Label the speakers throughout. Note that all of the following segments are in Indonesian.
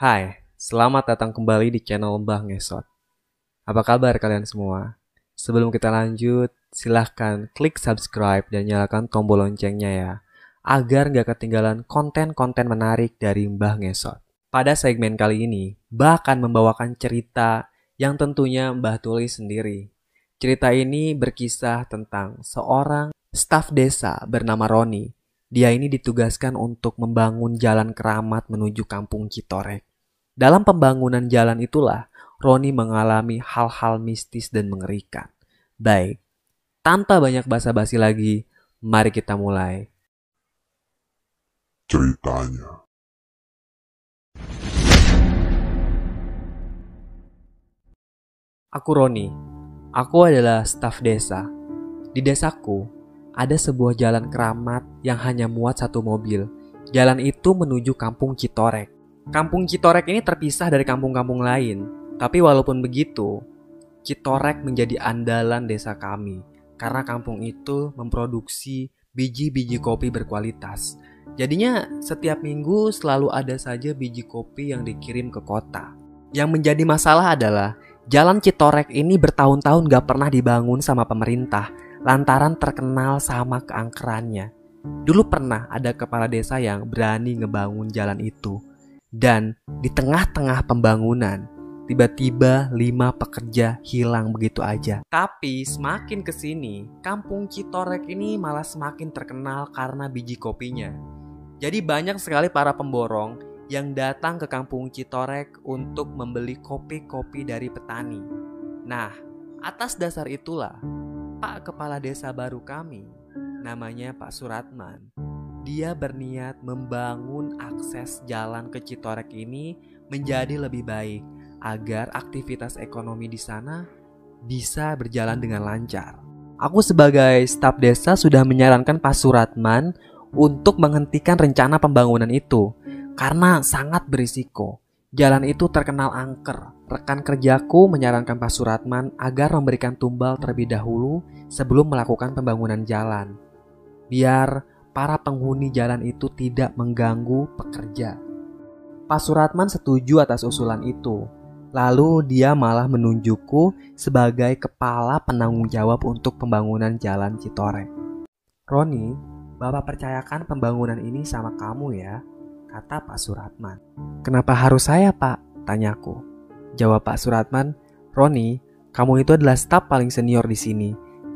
Speaker 1: Hai, selamat datang kembali di channel Mbah Ngesot. Apa kabar kalian semua? Sebelum kita lanjut, silahkan klik subscribe dan nyalakan tombol loncengnya ya, agar nggak ketinggalan konten-konten menarik dari Mbah Ngesot. Pada segmen kali ini, Mbah akan membawakan cerita yang tentunya Mbah tulis sendiri. Cerita ini berkisah tentang seorang staf desa bernama Roni. Dia ini ditugaskan untuk membangun jalan keramat menuju kampung Citorek. Dalam pembangunan jalan itulah Roni mengalami hal-hal mistis dan mengerikan. Baik, tanpa banyak basa-basi lagi, mari kita mulai.
Speaker 2: ceritanya.
Speaker 1: Aku Roni. Aku adalah staf desa. Di desaku, ada sebuah jalan keramat yang hanya muat satu mobil. Jalan itu menuju kampung Citorek. Kampung Citorek ini terpisah dari kampung-kampung lain. Tapi walaupun begitu, Citorek menjadi andalan desa kami. Karena kampung itu memproduksi biji-biji kopi berkualitas. Jadinya setiap minggu selalu ada saja biji kopi yang dikirim ke kota. Yang menjadi masalah adalah Jalan Citorek ini bertahun-tahun gak pernah dibangun sama pemerintah lantaran terkenal sama keangkerannya. Dulu pernah ada kepala desa yang berani ngebangun jalan itu. Dan di tengah-tengah pembangunan, tiba-tiba lima pekerja hilang begitu aja. Tapi semakin ke sini, kampung Citorek ini malah semakin terkenal karena biji kopinya. Jadi banyak sekali para pemborong yang datang ke kampung Citorek untuk membeli kopi-kopi dari petani. Nah, atas dasar itulah Pak Kepala Desa baru kami, namanya Pak Suratman, dia berniat membangun akses jalan ke Citorek ini menjadi lebih baik agar aktivitas ekonomi di sana bisa berjalan dengan lancar. Aku sebagai staf desa sudah menyarankan Pak Suratman untuk menghentikan rencana pembangunan itu karena sangat berisiko. Jalan itu terkenal angker. Rekan kerjaku menyarankan Pak Suratman agar memberikan tumbal terlebih dahulu sebelum melakukan pembangunan jalan. Biar para penghuni jalan itu tidak mengganggu pekerja. Pak Suratman setuju atas usulan itu. Lalu dia malah menunjukku sebagai kepala penanggung jawab untuk pembangunan jalan Citorek. Roni, Bapak percayakan pembangunan ini sama kamu ya kata Pak Suratman. Kenapa harus saya, Pak? Tanyaku. Jawab Pak Suratman, Roni, kamu itu adalah staf paling senior di sini.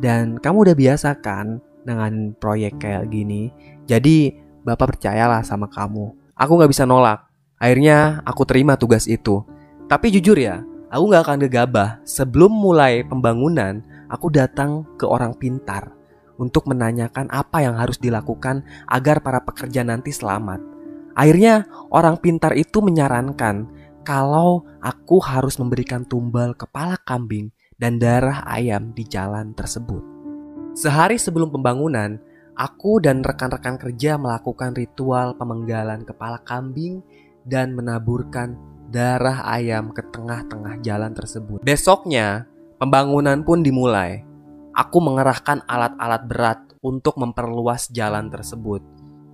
Speaker 1: Dan kamu udah biasa kan dengan proyek kayak gini. Jadi, Bapak percayalah sama kamu. Aku gak bisa nolak. Akhirnya, aku terima tugas itu. Tapi jujur ya, aku gak akan gegabah. Sebelum mulai pembangunan, aku datang ke orang pintar untuk menanyakan apa yang harus dilakukan agar para pekerja nanti selamat. Akhirnya orang pintar itu menyarankan kalau aku harus memberikan tumbal kepala kambing dan darah ayam di jalan tersebut. Sehari sebelum pembangunan, aku dan rekan-rekan kerja melakukan ritual pemenggalan kepala kambing dan menaburkan darah ayam ke tengah-tengah jalan tersebut. Besoknya, pembangunan pun dimulai. Aku mengerahkan alat-alat berat untuk memperluas jalan tersebut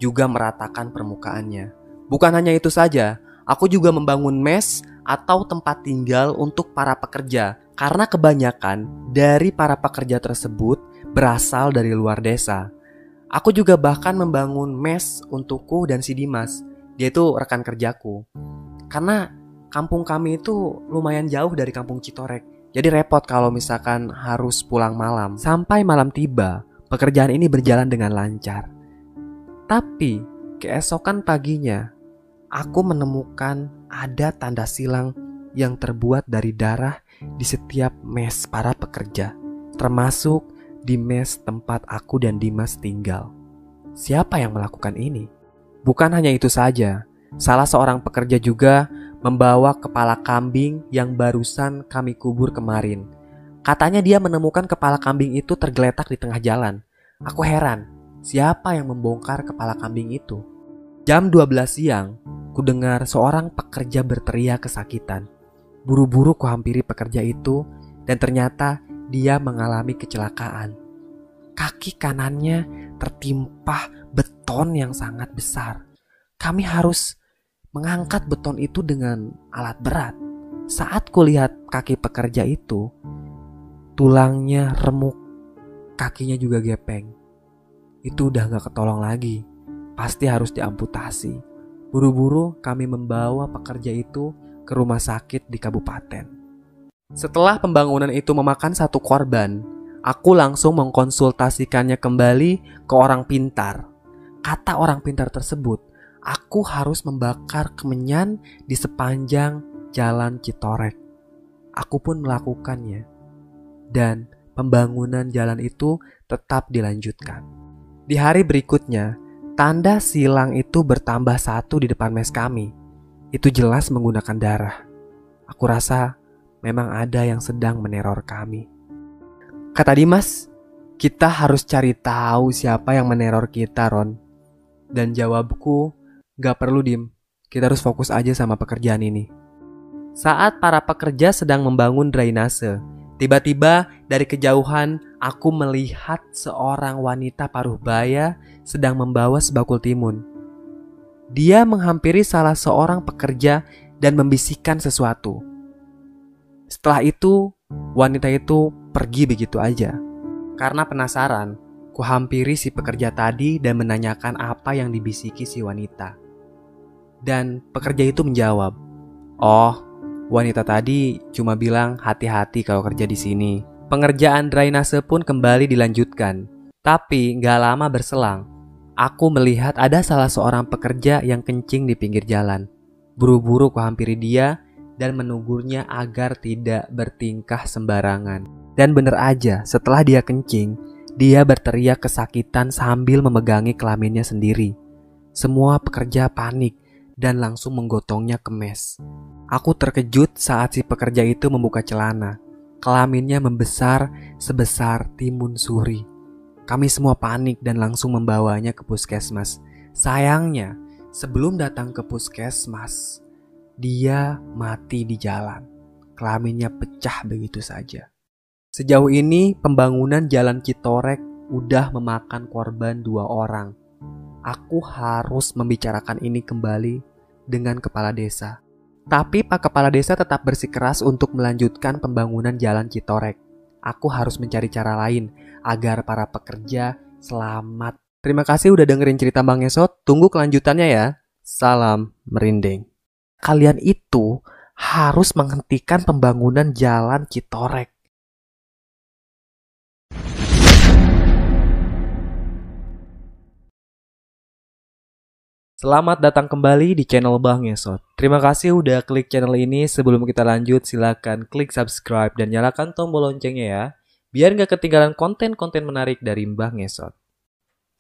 Speaker 1: juga meratakan permukaannya. Bukan hanya itu saja, aku juga membangun mes atau tempat tinggal untuk para pekerja karena kebanyakan dari para pekerja tersebut berasal dari luar desa. Aku juga bahkan membangun mes untukku dan si Dimas. Dia itu rekan kerjaku. Karena kampung kami itu lumayan jauh dari kampung Citorek. Jadi repot kalau misalkan harus pulang malam. Sampai malam tiba, pekerjaan ini berjalan dengan lancar. Tapi keesokan paginya, aku menemukan ada tanda silang yang terbuat dari darah di setiap mes para pekerja, termasuk di mes tempat aku dan Dimas tinggal. Siapa yang melakukan ini? Bukan hanya itu saja, salah seorang pekerja juga membawa kepala kambing yang barusan kami kubur kemarin. Katanya dia menemukan kepala kambing itu tergeletak di tengah jalan. Aku heran, siapa yang membongkar kepala kambing itu. Jam 12 siang, ku dengar seorang pekerja berteriak kesakitan. Buru-buru ku hampiri pekerja itu dan ternyata dia mengalami kecelakaan. Kaki kanannya tertimpa beton yang sangat besar. Kami harus mengangkat beton itu dengan alat berat. Saat kulihat kaki pekerja itu, tulangnya remuk, kakinya juga gepeng. Itu udah gak ketolong lagi, pasti harus diamputasi. Buru-buru kami membawa pekerja itu ke rumah sakit di kabupaten. Setelah pembangunan itu memakan satu korban, aku langsung mengkonsultasikannya kembali ke orang pintar. Kata orang pintar tersebut, aku harus membakar kemenyan di sepanjang jalan Citorek. Aku pun melakukannya. Dan pembangunan jalan itu tetap dilanjutkan. Di hari berikutnya, tanda silang itu bertambah satu di depan mes kami. Itu jelas menggunakan darah. Aku rasa memang ada yang sedang meneror kami. Kata Dimas, kita harus cari tahu siapa yang meneror kita, Ron. Dan jawabku, gak perlu dim. Kita harus fokus aja sama pekerjaan ini. Saat para pekerja sedang membangun drainase, tiba-tiba dari kejauhan aku melihat seorang wanita paruh baya sedang membawa sebakul timun. Dia menghampiri salah seorang pekerja dan membisikkan sesuatu. Setelah itu, wanita itu pergi begitu aja. Karena penasaran, ku hampiri si pekerja tadi dan menanyakan apa yang dibisiki si wanita. Dan pekerja itu menjawab, "Oh, wanita tadi cuma bilang hati-hati kalau kerja di sini." Pengerjaan drainase pun kembali dilanjutkan. Tapi gak lama berselang, Aku melihat ada salah seorang pekerja yang kencing di pinggir jalan. Buru-buru ku hampiri dia dan menugurnya agar tidak bertingkah sembarangan. Dan bener aja, setelah dia kencing, dia berteriak kesakitan sambil memegangi kelaminnya sendiri. Semua pekerja panik dan langsung menggotongnya ke mes. Aku terkejut saat si pekerja itu membuka celana. Kelaminnya membesar sebesar timun suri. Kami semua panik dan langsung membawanya ke puskesmas. Sayangnya, sebelum datang ke puskesmas, dia mati di jalan. Kelaminnya pecah begitu saja. Sejauh ini, pembangunan jalan Citorek udah memakan korban dua orang. Aku harus membicarakan ini kembali dengan kepala desa. Tapi Pak Kepala Desa tetap bersikeras untuk melanjutkan pembangunan jalan Citorek. Aku harus mencari cara lain agar para pekerja selamat. Terima kasih udah dengerin cerita Bang Esot. Tunggu kelanjutannya ya. Salam merinding. Kalian itu harus menghentikan pembangunan jalan Citorek. Selamat datang kembali di channel Bang Esot. Terima kasih udah klik channel ini. Sebelum kita lanjut, silahkan klik subscribe dan nyalakan tombol loncengnya ya biar nggak ketinggalan konten-konten menarik dari Mbah Ngesot.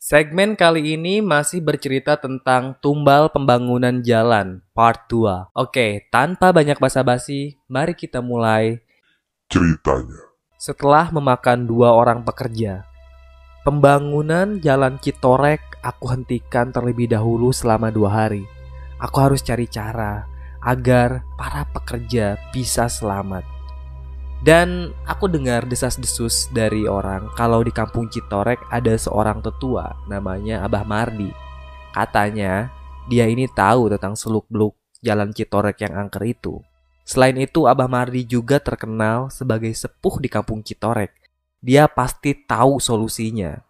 Speaker 1: Segmen kali ini masih bercerita tentang tumbal pembangunan jalan part 2. Oke, tanpa banyak basa-basi, mari kita mulai
Speaker 2: ceritanya.
Speaker 1: Setelah memakan dua orang pekerja, pembangunan jalan Citorek aku hentikan terlebih dahulu selama dua hari. Aku harus cari cara agar para pekerja bisa selamat. Dan aku dengar desas-desus dari orang kalau di kampung Citorek ada seorang tetua namanya Abah Mardi. Katanya dia ini tahu tentang seluk-beluk jalan Citorek yang angker itu. Selain itu Abah Mardi juga terkenal sebagai sepuh di kampung Citorek. Dia pasti tahu solusinya.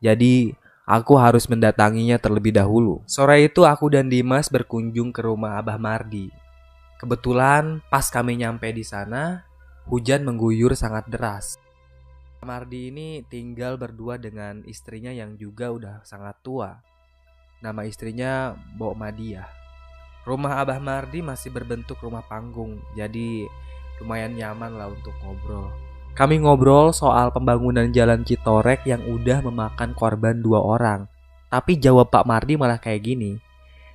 Speaker 1: Jadi aku harus mendatanginya terlebih dahulu. Sore itu aku dan Dimas berkunjung ke rumah Abah Mardi. Kebetulan pas kami nyampe di sana, Hujan mengguyur sangat deras. Mardi ini tinggal berdua dengan istrinya yang juga udah sangat tua. Nama istrinya Mbok Madia. Rumah Abah Mardi masih berbentuk rumah panggung, jadi lumayan nyaman lah untuk ngobrol. Kami ngobrol soal pembangunan jalan Citorek yang udah memakan korban dua orang. Tapi jawab Pak Mardi malah kayak gini.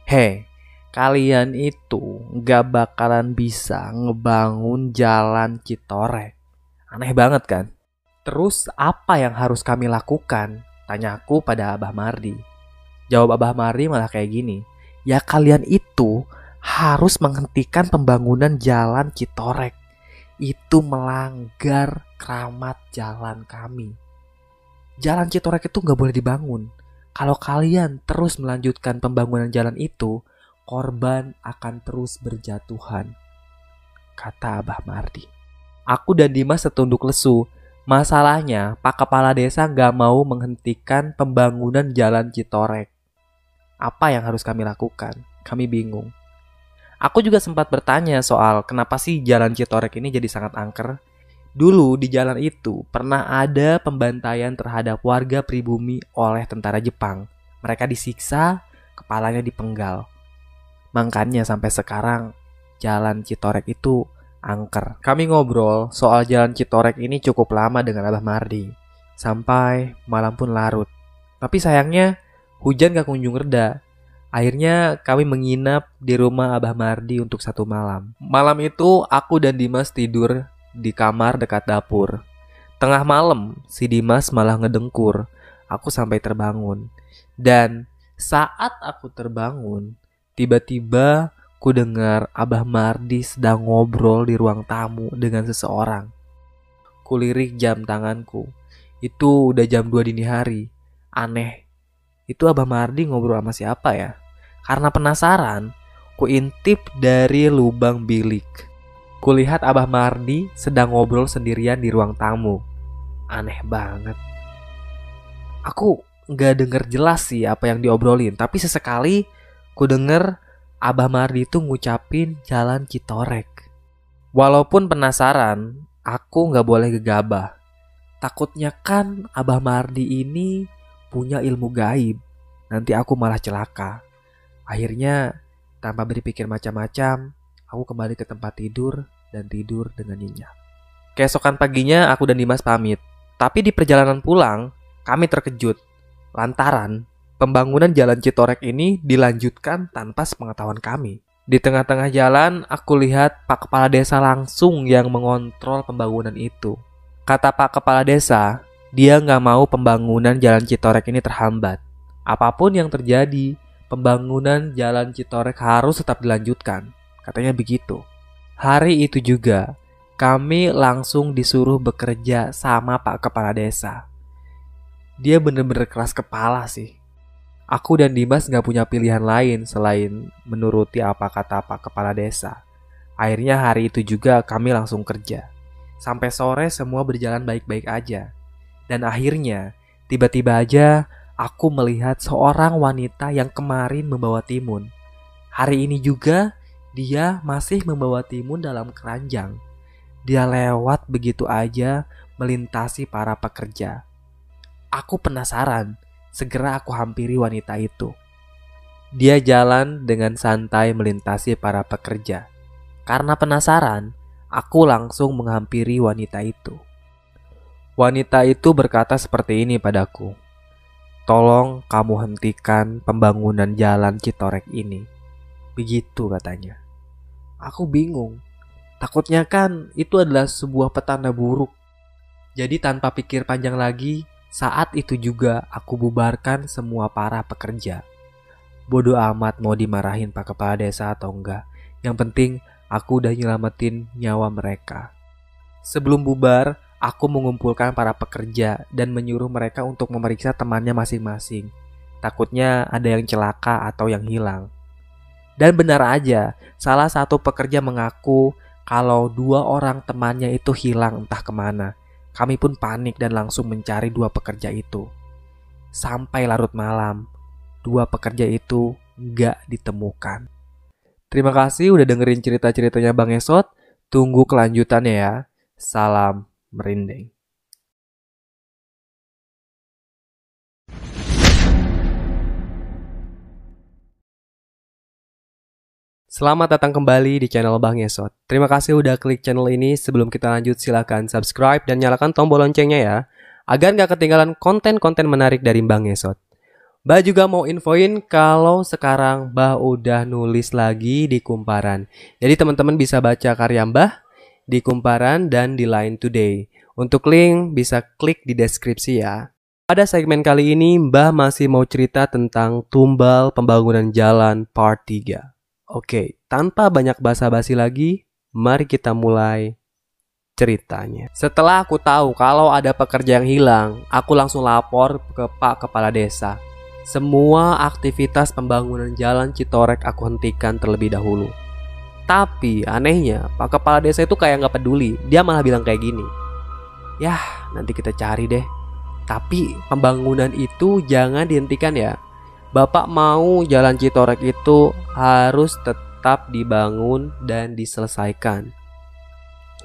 Speaker 1: Hei, kalian itu gak bakalan bisa ngebangun jalan Citorek. Aneh banget kan? Terus apa yang harus kami lakukan? Tanyaku pada Abah Mardi. Jawab Abah Mardi malah kayak gini. Ya kalian itu harus menghentikan pembangunan jalan Citorek. Itu melanggar keramat jalan kami. Jalan Citorek itu nggak boleh dibangun. Kalau kalian terus melanjutkan pembangunan jalan itu, korban akan terus berjatuhan, kata Abah Mardi. Aku dan Dimas setunduk lesu. Masalahnya, Pak Kepala Desa gak mau menghentikan pembangunan jalan Citorek. Apa yang harus kami lakukan? Kami bingung. Aku juga sempat bertanya soal kenapa sih jalan Citorek ini jadi sangat angker. Dulu di jalan itu pernah ada pembantaian terhadap warga pribumi oleh tentara Jepang. Mereka disiksa, kepalanya dipenggal. Makanya sampai sekarang jalan Citorek itu angker. Kami ngobrol soal jalan Citorek ini cukup lama dengan Abah Mardi. Sampai malam pun larut. Tapi sayangnya hujan gak kunjung reda. Akhirnya kami menginap di rumah Abah Mardi untuk satu malam. Malam itu aku dan Dimas tidur di kamar dekat dapur. Tengah malam, si Dimas malah ngedengkur. Aku sampai terbangun. Dan saat aku terbangun, tiba-tiba ku dengar Abah Mardi sedang ngobrol di ruang tamu dengan seseorang. Kulirik jam tanganku. Itu udah jam 2 dini hari. Aneh. Itu Abah Mardi ngobrol sama siapa ya? Karena penasaran, ku intip dari lubang bilik. Kulihat Abah Mardi sedang ngobrol sendirian di ruang tamu. Aneh banget. Aku nggak denger jelas sih apa yang diobrolin, tapi sesekali ku denger Abah Mardi itu ngucapin jalan Citorek. Walaupun penasaran, aku nggak boleh gegabah. Takutnya kan Abah Mardi ini punya ilmu gaib. Nanti aku malah celaka. Akhirnya, tanpa berpikir macam-macam, Aku kembali ke tempat tidur dan tidur dengan nyenyak. Keesokan paginya aku dan Dimas pamit. Tapi di perjalanan pulang, kami terkejut. Lantaran pembangunan jalan Citorek ini dilanjutkan tanpa sepengetahuan kami. Di tengah-tengah jalan, aku lihat Pak Kepala Desa langsung yang mengontrol pembangunan itu. Kata Pak Kepala Desa, dia nggak mau pembangunan jalan Citorek ini terhambat. Apa pun yang terjadi, pembangunan jalan Citorek harus tetap dilanjutkan. Katanya begitu. Hari itu juga kami langsung disuruh bekerja sama Pak Kepala Desa. Dia bener-bener keras kepala sih. Aku dan Dimas gak punya pilihan lain selain menuruti apa kata Pak Kepala Desa. Akhirnya hari itu juga kami langsung kerja. Sampai sore semua berjalan baik-baik aja. Dan akhirnya, tiba-tiba aja aku melihat seorang wanita yang kemarin membawa timun. Hari ini juga dia masih membawa timun dalam keranjang. Dia lewat begitu aja melintasi para pekerja. Aku penasaran, segera aku hampiri wanita itu. Dia jalan dengan santai melintasi para pekerja. Karena penasaran, aku langsung menghampiri wanita itu. Wanita itu berkata seperti ini padaku. Tolong kamu hentikan pembangunan jalan Citorek ini Begitu katanya. Aku bingung. Takutnya kan itu adalah sebuah petanda buruk. Jadi tanpa pikir panjang lagi, saat itu juga aku bubarkan semua para pekerja. Bodoh amat mau dimarahin Pak Kepala Desa atau enggak. Yang penting aku udah nyelamatin nyawa mereka. Sebelum bubar, aku mengumpulkan para pekerja dan menyuruh mereka untuk memeriksa temannya masing-masing. Takutnya ada yang celaka atau yang hilang. Dan benar aja, salah satu pekerja mengaku kalau dua orang temannya itu hilang entah ke mana. Kami pun panik dan langsung mencari dua pekerja itu. Sampai larut malam, dua pekerja itu nggak ditemukan. Terima kasih udah dengerin cerita-ceritanya Bang Esot. Tunggu kelanjutannya ya. Salam merinding. Selamat datang kembali di channel Bang Yesot. Terima kasih udah klik channel ini. Sebelum kita lanjut silahkan subscribe dan nyalakan tombol loncengnya ya. Agar nggak ketinggalan konten-konten menarik dari Bang Yesot. Mbak juga mau infoin kalau sekarang Mbak udah nulis lagi di Kumparan. Jadi teman-teman bisa baca karya Mbah di Kumparan dan di Line Today. Untuk link bisa klik di deskripsi ya. Pada segmen kali ini Mbah masih mau cerita tentang tumbal pembangunan jalan part 3. Oke, tanpa banyak basa-basi lagi, mari kita mulai ceritanya. Setelah aku tahu kalau ada pekerja yang hilang, aku langsung lapor ke Pak Kepala Desa. Semua aktivitas pembangunan jalan Citorek aku hentikan terlebih dahulu. Tapi anehnya, Pak Kepala Desa itu kayak nggak peduli. Dia malah bilang kayak gini. Yah, nanti kita cari deh. Tapi pembangunan itu jangan dihentikan ya. Bapak mau jalan Citorek itu harus tetap dibangun dan diselesaikan.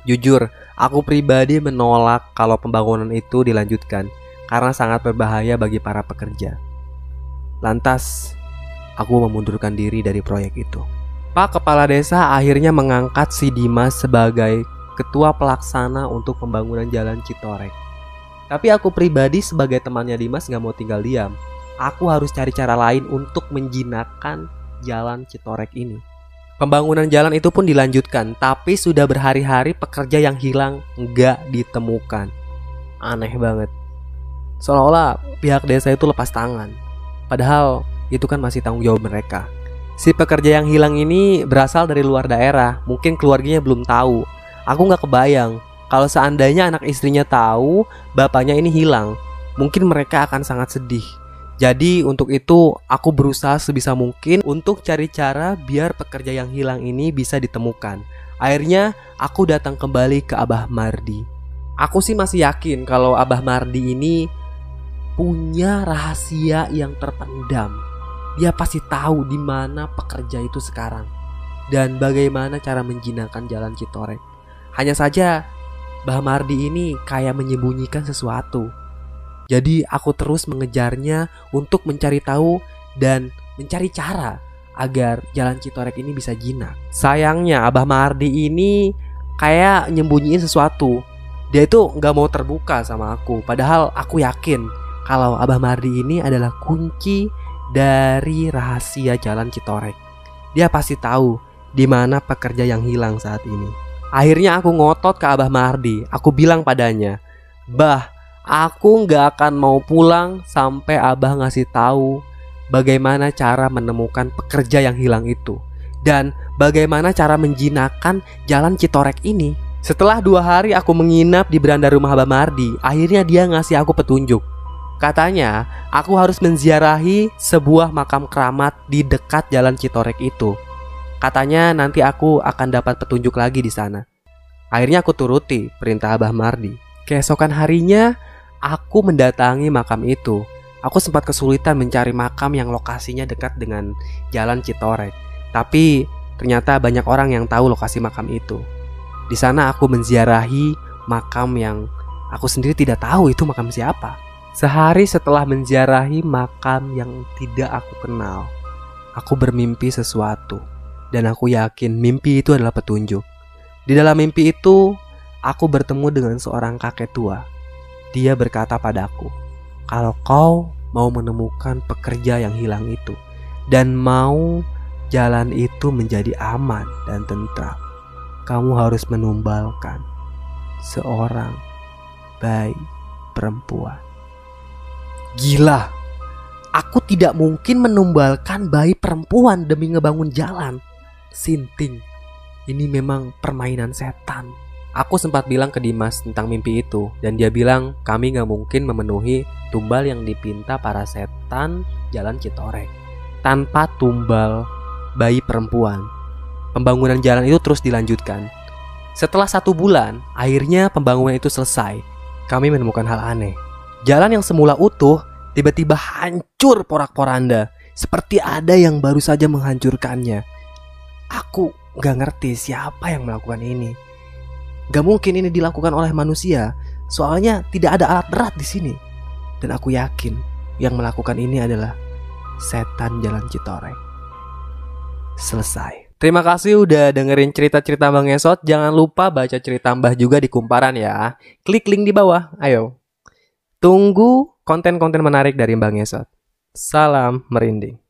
Speaker 1: Jujur, aku pribadi menolak kalau pembangunan itu dilanjutkan karena sangat berbahaya bagi para pekerja. Lantas, aku memundurkan diri dari proyek itu. Pak Kepala Desa akhirnya mengangkat si Dimas sebagai ketua pelaksana untuk pembangunan jalan Citorek. Tapi aku pribadi sebagai temannya Dimas nggak mau tinggal diam. Aku harus cari cara lain untuk menjinakkan jalan Citorek ini. Pembangunan jalan itu pun dilanjutkan, tapi sudah berhari-hari pekerja yang hilang nggak ditemukan. Aneh banget. Seolah-olah pihak desa itu lepas tangan. Padahal itu kan masih tanggung jawab mereka. Si pekerja yang hilang ini berasal dari luar daerah, mungkin keluarganya belum tahu. Aku nggak kebayang kalau seandainya anak istrinya tahu bapaknya ini hilang, mungkin mereka akan sangat sedih. Jadi untuk itu aku berusaha sebisa mungkin untuk cari cara biar pekerja yang hilang ini bisa ditemukan. Akhirnya aku datang kembali ke Abah Mardi. Aku sih masih yakin kalau Abah Mardi ini punya rahasia yang terpendam. Dia pasti tahu di mana pekerja itu sekarang dan bagaimana cara menjinakkan jalan Citorek. Hanya saja Bah Mardi ini kayak menyembunyikan sesuatu. Jadi aku terus mengejarnya untuk mencari tahu dan mencari cara agar jalan Citorek ini bisa jinak. Sayangnya Abah Mardi ini kayak nyembunyiin sesuatu. Dia itu nggak mau terbuka sama aku. Padahal aku yakin kalau Abah Mardi ini adalah kunci dari rahasia jalan Citorek. Dia pasti tahu di mana pekerja yang hilang saat ini. Akhirnya aku ngotot ke Abah Mardi. Aku bilang padanya, "Bah, aku nggak akan mau pulang sampai Abah ngasih tahu bagaimana cara menemukan pekerja yang hilang itu dan bagaimana cara menjinakkan jalan Citorek ini." Setelah dua hari aku menginap di beranda rumah Abah Mardi, akhirnya dia ngasih aku petunjuk. Katanya, aku harus menziarahi sebuah makam keramat di dekat jalan Citorek itu. Katanya nanti aku akan dapat petunjuk lagi di sana. Akhirnya aku turuti perintah Abah Mardi. Keesokan harinya, aku mendatangi makam itu. Aku sempat kesulitan mencari makam yang lokasinya dekat dengan jalan Citorek. Tapi ternyata banyak orang yang tahu lokasi makam itu. Di sana aku menziarahi makam yang aku sendiri tidak tahu itu makam siapa. Sehari setelah menziarahi makam yang tidak aku kenal, aku bermimpi sesuatu dan aku yakin mimpi itu adalah petunjuk. Di dalam mimpi itu, aku bertemu dengan seorang kakek tua. Dia berkata padaku, "Kalau kau mau menemukan pekerja yang hilang itu dan mau jalan itu menjadi aman dan tentram, kamu harus menumbalkan seorang bayi perempuan." Gila, aku tidak mungkin menumbalkan bayi perempuan demi ngebangun jalan. Sinting, ini memang permainan setan. Aku sempat bilang ke Dimas tentang mimpi itu dan dia bilang kami nggak mungkin memenuhi tumbal yang dipinta para setan jalan Citorek tanpa tumbal bayi perempuan. Pembangunan jalan itu terus dilanjutkan. Setelah satu bulan, akhirnya pembangunan itu selesai. Kami menemukan hal aneh. Jalan yang semula utuh tiba-tiba hancur porak-poranda, seperti ada yang baru saja menghancurkannya. Aku gak ngerti siapa yang melakukan ini. Gak mungkin ini dilakukan oleh manusia, soalnya tidak ada alat berat di sini. Dan aku yakin yang melakukan ini adalah setan jalan Citorek. Selesai. Terima kasih udah dengerin cerita-cerita Bang Esot. Jangan lupa baca cerita Mbah juga di kumparan ya. Klik link di bawah. Ayo. Tunggu konten-konten menarik dari Bang Esot. Salam merinding.